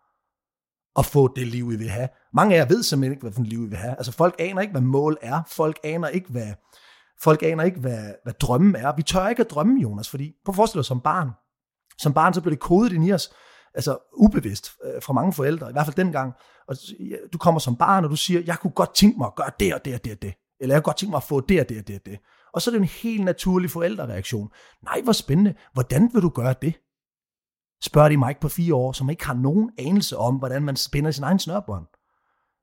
B: at få det liv, I vil have. Mange af jer ved simpelthen ikke, hvad for et liv I vil have. Altså folk aner ikke, hvad mål er. Folk aner ikke, hvad, folk aner ikke, hvad, hvad drømme er. Vi tør ikke at drømme, Jonas, fordi på forestil dig som barn. Som barn, så blev det kodet ind i os, altså ubevidst øh, fra mange forældre, i hvert fald dengang. Og du kommer som barn, og du siger, jeg kunne godt tænke mig at gøre det og det og det og det. Eller jeg kunne godt tænke mig at få det og det og det og det. Og så er det en helt naturlig forældrereaktion. Nej, hvor spændende. Hvordan vil du gøre det? Spørger de Mike på fire år, som ikke har nogen anelse om, hvordan man spænder sin egen snørbånd.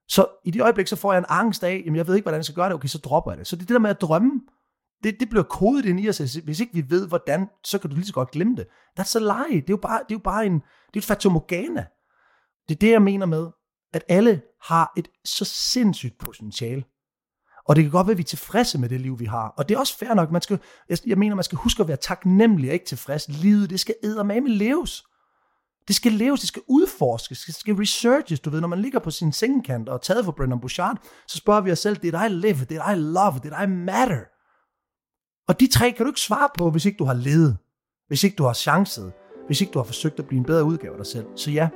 B: Så i det øjeblik, så får jeg en angst af, jamen jeg ved ikke, hvordan jeg skal gøre det, okay, så dropper jeg det. Så det det der med at drømme, det, det bliver kodet ind i os. Hvis ikke vi ved, hvordan, så kan du lige så godt glemme det. That's a lie. Det er jo bare, det er jo bare en, det er et fatomorgana. Det er det, jeg mener med, at alle har et så sindssygt potentiale. Og det kan godt være, at vi er tilfredse med det liv, vi har. Og det er også fair nok. Man skal, jeg mener, man skal huske at være taknemmelig og ikke tilfreds. Livet, det skal med leves. Det skal leves, det skal udforskes, det skal researches. Du ved, når man ligger på sin sengekant og er taget for Brendan Bouchard, så spørger vi os selv, did I live, did I love, did I matter? Og de tre kan du ikke svare på, hvis ikke du har levet, hvis ikke du har chancet, hvis ikke du har forsøgt at blive en bedre udgave af dig selv. Så ja,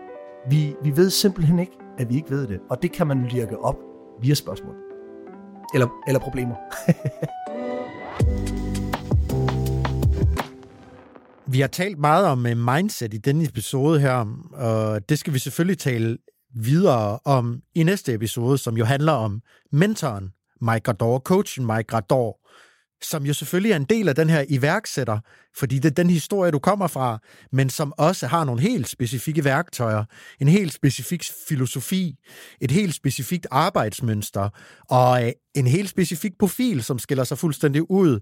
B: vi, vi ved simpelthen ikke, at vi ikke ved det. Og det kan man lirke op via spørgsmål. Eller, eller problemer. <laughs>
C: vi har talt meget om øh, mindset i denne episode her, og det skal vi selvfølgelig tale videre om i næste episode, som jo handler om mentoren Mike Grador, coachen Mike Grador, som jo selvfølgelig er en del af den her iværksætter, fordi det er den historie, du kommer fra, men som også har nogle helt specifikke værktøjer, en helt specifik filosofi, et helt specifikt arbejdsmønster og øh, en helt specifik profil, som skiller sig fuldstændig ud.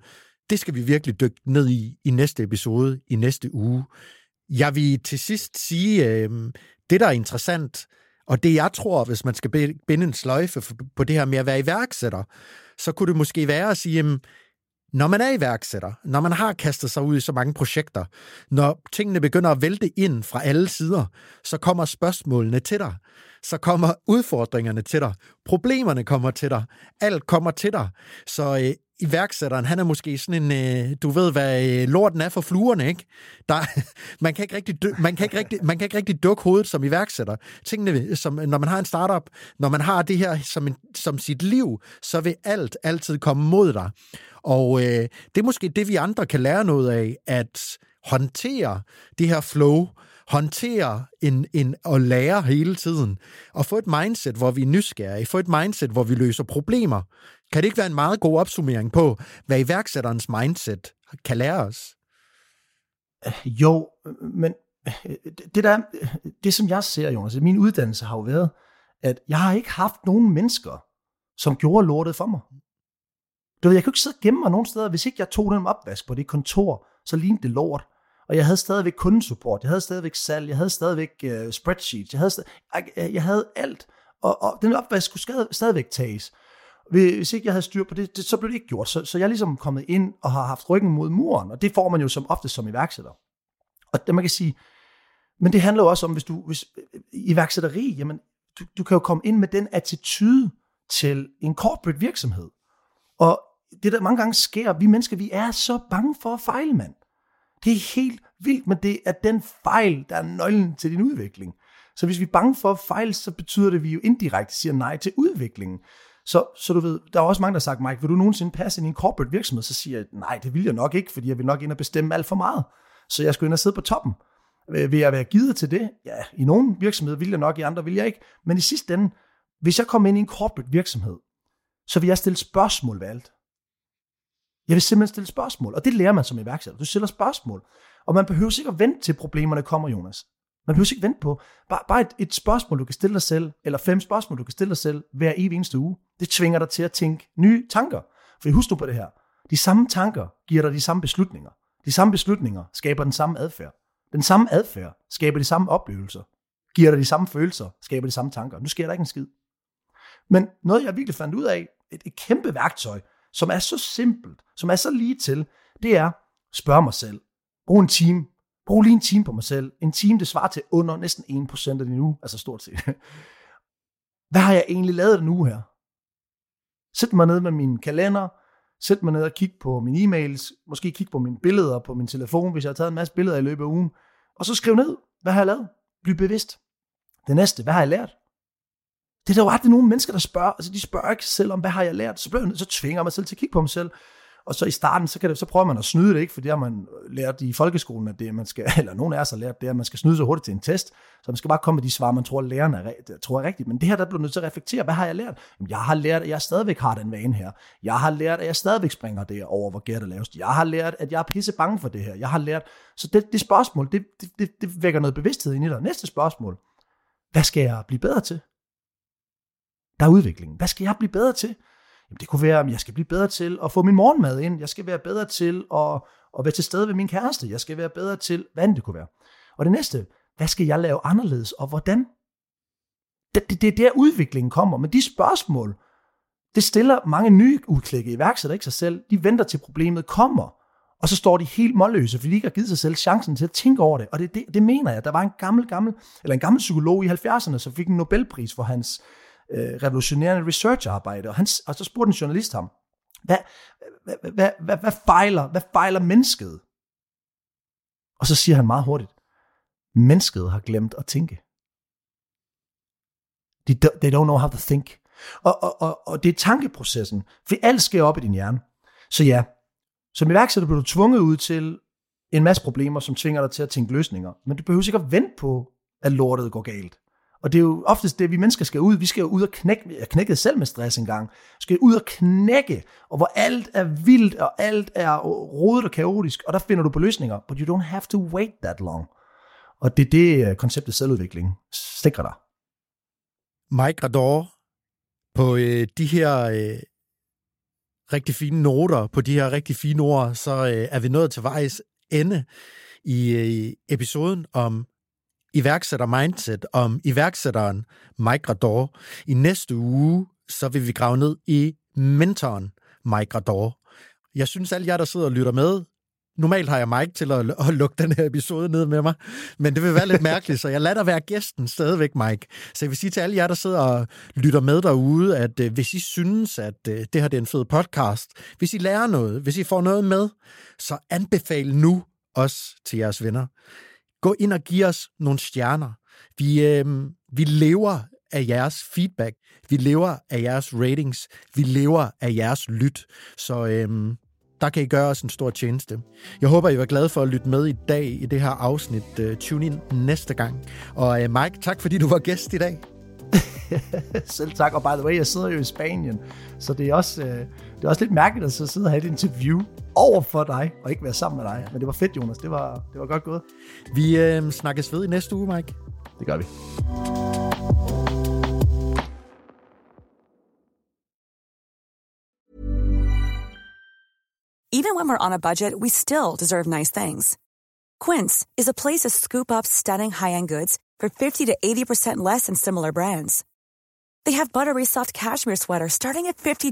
C: Det skal vi virkelig dykke ned i i næste episode, i næste uge. Jeg vil til sidst sige, øh, det der er interessant, og det jeg tror, hvis man skal binde en sløjfe på det her med at være iværksætter, så kunne det måske være at sige, når man er iværksætter, når man har kastet sig ud i så mange projekter, når tingene begynder at vælte ind fra alle sider, så kommer spørgsmålene til dig. Så kommer udfordringerne til dig. Problemerne kommer til dig. Alt kommer til dig. Så øh, iværksætteren, han er måske sådan en, øh, du ved, hvad øh, lorten er for fluerne, ikke? Der, <laughs> man, kan ikke rigtig, man, kan ikke rigtig, man kan ikke rigtig dukke hovedet som iværksætter. Tingene, som, når man har en startup, når man har det her som, en, som sit liv, så vil alt altid komme mod dig. Og øh, det er måske det, vi andre kan lære noget af, at håndtere det her flow, håndtere en, en, og lære hele tiden, og få et mindset, hvor vi er nysgerrige, få et mindset, hvor vi løser problemer. Kan det ikke være en meget god opsummering på, hvad iværksætterens mindset kan lære os?
B: Øh, jo, øh, men øh, det der, det som jeg ser, Jonas, min uddannelse har jo været, at jeg har ikke haft nogen mennesker, som gjorde lortet for mig. Du ved, jeg kunne ikke sidde og gemme mig nogen steder, hvis ikke jeg tog den opvask på det kontor, så lignede det lort. Og jeg havde stadigvæk kundesupport, jeg havde stadigvæk salg, jeg havde stadigvæk uh, spreadsheets, jeg havde, stadig, jeg, jeg havde alt. Og, og den opvask skulle stadigvæk tages. Hvis ikke jeg havde styr på det, det så blev det ikke gjort. Så, så jeg er ligesom kommet ind og har haft ryggen mod muren, og det får man jo som ofte som iværksætter. Og det man kan sige, men det handler jo også om, hvis du, hvis, øh, iværksætteri, jamen, du, du kan jo komme ind med den attitude til en corporate virksomhed. Og det der mange gange sker, vi mennesker, vi er så bange for at fejle, mand. Det er helt vildt, men det er den fejl, der er nøglen til din udvikling. Så hvis vi er bange for at fejle, så betyder det, at vi jo indirekte siger nej til udviklingen. Så, så du ved, der er også mange, der har sagt, Mike, vil du nogensinde passe ind i en corporate virksomhed? Så siger jeg, nej, det vil jeg nok ikke, fordi jeg vil nok ind og bestemme alt for meget. Så jeg skulle ind og sidde på toppen. Øh, vil jeg være givet til det? Ja, i nogle virksomheder vil jeg nok, i andre vil jeg ikke. Men i sidste ende, hvis jeg kommer ind i en corporate virksomhed, så vil jeg stille spørgsmål ved alt. Jeg vil simpelthen stille spørgsmål, og det lærer man som iværksætter. Du stiller spørgsmål, og man behøver ikke at vente til problemerne kommer, Jonas. Man behøver ikke vente på bare, bare et, et spørgsmål, du kan stille dig selv, eller fem spørgsmål, du kan stille dig selv hver evig eneste uge. Det tvinger dig til at tænke nye tanker. For husk du på det her. De samme tanker giver dig de samme beslutninger. De samme beslutninger skaber den samme adfærd. Den samme adfærd skaber de samme oplevelser. Giver dig de samme følelser, skaber de samme tanker. Nu sker der ikke en skid. Men noget, jeg virkelig fandt ud af, et, et kæmpe værktøj, som er så simpelt, som er så lige til, det er, spørg mig selv. Brug en time. Brug lige en time på mig selv. En time, det svarer til under næsten 1% af din uge, altså stort set. <laughs> Hvad har jeg egentlig lavet den uge her? Sæt mig ned med min kalender, sæt mig ned og kig på mine e-mails, måske kig på mine billeder på min telefon, hvis jeg har taget en masse billeder i løbet af ugen, og så skriv ned, hvad har jeg lavet? Bliv bevidst. Det næste, hvad har jeg lært? Det er der jo aldrig nogen mennesker, der spørger. Altså, de spørger ikke selv om, hvad har jeg lært? Så, bliver jeg, så tvinger jeg mig selv til at kigge på mig selv. Og så i starten, så, kan det, så prøver man at snyde det, ikke? for det har man lært i folkeskolen, at det, man skal, <laughs> eller nogen af os har lært det, at man skal snyde så hurtigt til en test, så man skal bare komme med de svar, man tror, læreren er, tror er rigtigt. Men det her, der bliver nødt til at reflektere, hvad har jeg lært? Jamen, jeg har lært, at jeg stadigvæk har den vane her. Jeg har lært, at jeg stadigvæk springer det over, hvor gært er lavest. Jeg har lært, at jeg er pisse bange for det her. Jeg har lært, så det, det spørgsmål, det, det, det, det vækker noget bevidsthed ind i dig. Næste spørgsmål, hvad skal jeg blive bedre til? Der er udviklingen. Hvad skal jeg blive bedre til? Jamen, det kunne være, at jeg skal blive bedre til at få min morgenmad ind. Jeg skal være bedre til at, at være til stede ved min kæreste. Jeg skal være bedre til, hvad det kunne være. Og det næste, hvad skal jeg lave anderledes, og hvordan? Det, det, det er der udviklingen kommer. Men de spørgsmål, det stiller mange nye udklikke iværksætter ikke sig selv. De venter til problemet kommer. Og så står de helt målløse, fordi de ikke har givet sig selv chancen til at tænke over det. Og det, det, det mener jeg. Der var en gammel, gammel, eller en gammel psykolog i 70'erne, som fik en Nobelpris for hans øh, revolutionerende researcharbejde, og, han, og så spurgte en journalist ham, hvad, hvad, hvad, hvad, hvad, fejler, hvad fejler mennesket? Og så siger han meget hurtigt, mennesket har glemt at tænke. They, they don't know how to think. Og, og, og, og det er tankeprocessen, for alt sker op i din hjerne. Så ja, som iværksætter bliver du tvunget ud til en masse problemer, som tvinger dig til at tænke løsninger. Men du behøver ikke at vente på, at lortet går galt. Og det er jo oftest det, vi mennesker skal ud. Vi skal jo ud og knække, jeg knækkede selv med stress engang, vi skal ud og knække, og hvor alt er vildt, og alt er rodet og kaotisk, og der finder du på løsninger, but you don't have to wait that long. Og det er det, øh, konceptet selvudvikling sikrer dig.
C: Mike Rador, på øh, de her øh, rigtig fine noter, på de her rigtig fine ord, så øh, er vi nået til vejs ende i øh, episoden om iværksætter mindset om iværksætteren Mike Rador. I næste uge, så vil vi grave ned i mentoren Mike Rador. Jeg synes, alle jer, der sidder og lytter med, Normalt har jeg Mike til at, at lukke den her episode ned med mig, men det vil være lidt mærkeligt, så jeg lader dig være gæsten stadigvæk, Mike. Så jeg vil sige til alle jer, der sidder og lytter med derude, at øh, hvis I synes, at øh, det her det er en fed podcast, hvis I lærer noget, hvis I får noget med, så anbefal nu os til jeres venner. Gå ind og giv os nogle stjerner. Vi, øh, vi lever af jeres feedback. Vi lever af jeres ratings. Vi lever af jeres lyt. Så øh, der kan I gøre os en stor tjeneste. Jeg håber, I var glade for at lytte med i dag i det her afsnit. Øh, tune ind næste gang. Og øh, Mike, tak fordi du var gæst i dag. <laughs>
B: Selv tak. Og by the way, jeg sidder jo i Spanien, så det er også, øh, det er også lidt mærkeligt at sidde og have et interview over for dig, og ikke være sammen med dig. Men det var fedt, Jonas. Det var, det var godt gået.
C: Vi øh, snakkes ved i næste uge, Mike.
B: Det gør vi.
D: Even when we're on a budget, we still deserve nice things. Quince is a place to scoop up stunning high-end goods for 50 to 80% less than similar brands. They have buttery soft cashmere sweaters starting at $50